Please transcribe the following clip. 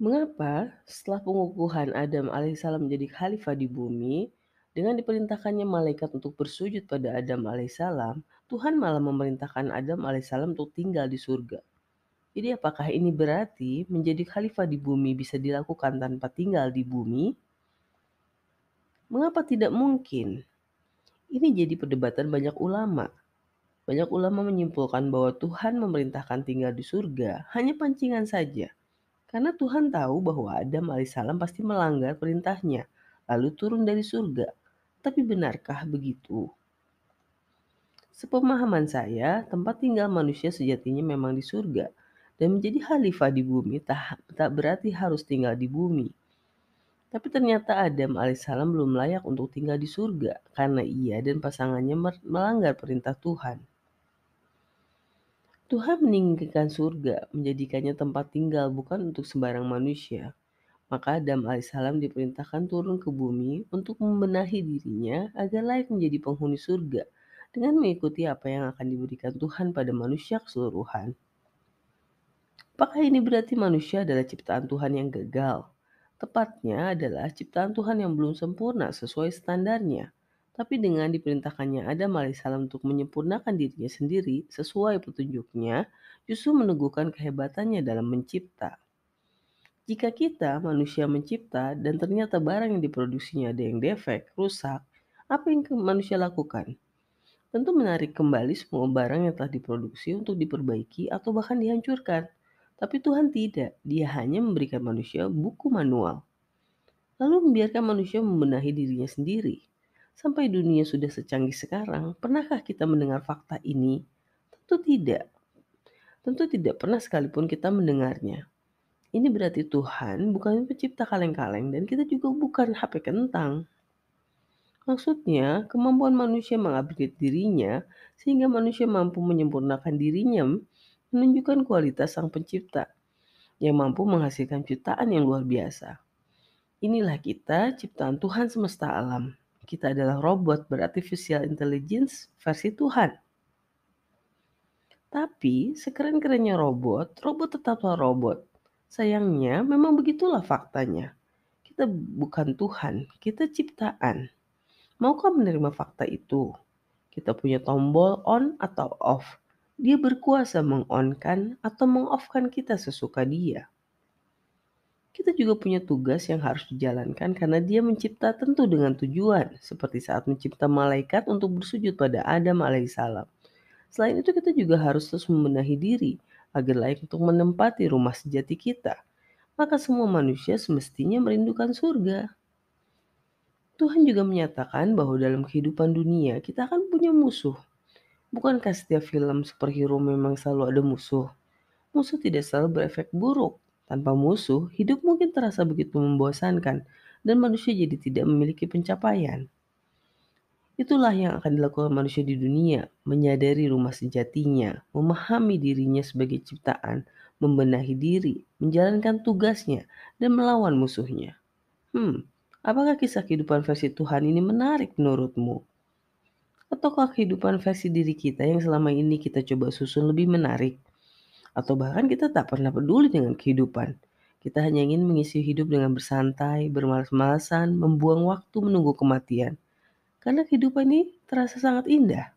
Mengapa setelah pengukuhan Adam alaihissalam menjadi khalifah di bumi, dengan diperintahkannya malaikat untuk bersujud pada Adam alaihissalam, Tuhan malah memerintahkan Adam alaihissalam untuk tinggal di surga. Jadi apakah ini berarti menjadi khalifah di bumi bisa dilakukan tanpa tinggal di bumi? Mengapa tidak mungkin? Ini jadi perdebatan banyak ulama. Banyak ulama menyimpulkan bahwa Tuhan memerintahkan tinggal di surga hanya pancingan saja. Karena Tuhan tahu bahwa Adam alaihissalam pasti melanggar perintahnya, lalu turun dari surga. Tapi benarkah begitu? Sepemahaman saya, tempat tinggal manusia sejatinya memang di surga. Dan menjadi khalifah di bumi tak, tak berarti harus tinggal di bumi. Tapi ternyata Adam alaihissalam belum layak untuk tinggal di surga karena ia dan pasangannya melanggar perintah Tuhan. Tuhan meninggikan surga, menjadikannya tempat tinggal bukan untuk sembarang manusia. Maka Adam alaihissalam diperintahkan turun ke bumi untuk membenahi dirinya agar layak menjadi penghuni surga dengan mengikuti apa yang akan diberikan Tuhan pada manusia keseluruhan. Apakah ini berarti manusia adalah ciptaan Tuhan yang gagal? Tepatnya adalah ciptaan Tuhan yang belum sempurna sesuai standarnya. Tapi dengan diperintahkannya Adam alaihissalam untuk menyempurnakan dirinya sendiri sesuai petunjuknya, justru meneguhkan kehebatannya dalam mencipta. Jika kita manusia mencipta dan ternyata barang yang diproduksinya ada yang defek, rusak, apa yang manusia lakukan? Tentu menarik kembali semua barang yang telah diproduksi untuk diperbaiki atau bahkan dihancurkan. Tapi Tuhan tidak, dia hanya memberikan manusia buku manual. Lalu membiarkan manusia membenahi dirinya sendiri. Sampai dunia sudah secanggih sekarang, pernahkah kita mendengar fakta ini? Tentu tidak. Tentu tidak pernah sekalipun kita mendengarnya. Ini berarti Tuhan bukan pencipta kaleng-kaleng dan kita juga bukan HP kentang. Maksudnya, kemampuan manusia mengupgrade dirinya sehingga manusia mampu menyempurnakan dirinya menunjukkan kualitas sang pencipta yang mampu menghasilkan ciptaan yang luar biasa. Inilah kita, ciptaan Tuhan semesta alam kita adalah robot berartificial intelligence versi Tuhan. Tapi sekeren-kerennya robot, robot tetaplah robot. Sayangnya memang begitulah faktanya. Kita bukan Tuhan, kita ciptaan. Maukah menerima fakta itu? Kita punya tombol on atau off. Dia berkuasa meng-on-kan atau meng-off-kan kita sesuka dia kita juga punya tugas yang harus dijalankan karena dia mencipta tentu dengan tujuan, seperti saat mencipta malaikat untuk bersujud pada Adam alaihissalam. Selain itu kita juga harus terus membenahi diri agar layak untuk menempati rumah sejati kita. Maka semua manusia semestinya merindukan surga. Tuhan juga menyatakan bahwa dalam kehidupan dunia kita akan punya musuh. Bukankah setiap film superhero memang selalu ada musuh? Musuh tidak selalu berefek buruk, tanpa musuh, hidup mungkin terasa begitu membosankan dan manusia jadi tidak memiliki pencapaian. Itulah yang akan dilakukan manusia di dunia, menyadari rumah sejatinya, memahami dirinya sebagai ciptaan, membenahi diri, menjalankan tugasnya, dan melawan musuhnya. Hmm, apakah kisah kehidupan versi Tuhan ini menarik menurutmu? Ataukah kehidupan versi diri kita yang selama ini kita coba susun lebih menarik? Atau bahkan kita tak pernah peduli dengan kehidupan. Kita hanya ingin mengisi hidup dengan bersantai, bermalas-malasan, membuang waktu menunggu kematian. Karena kehidupan ini terasa sangat indah.